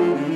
Amen.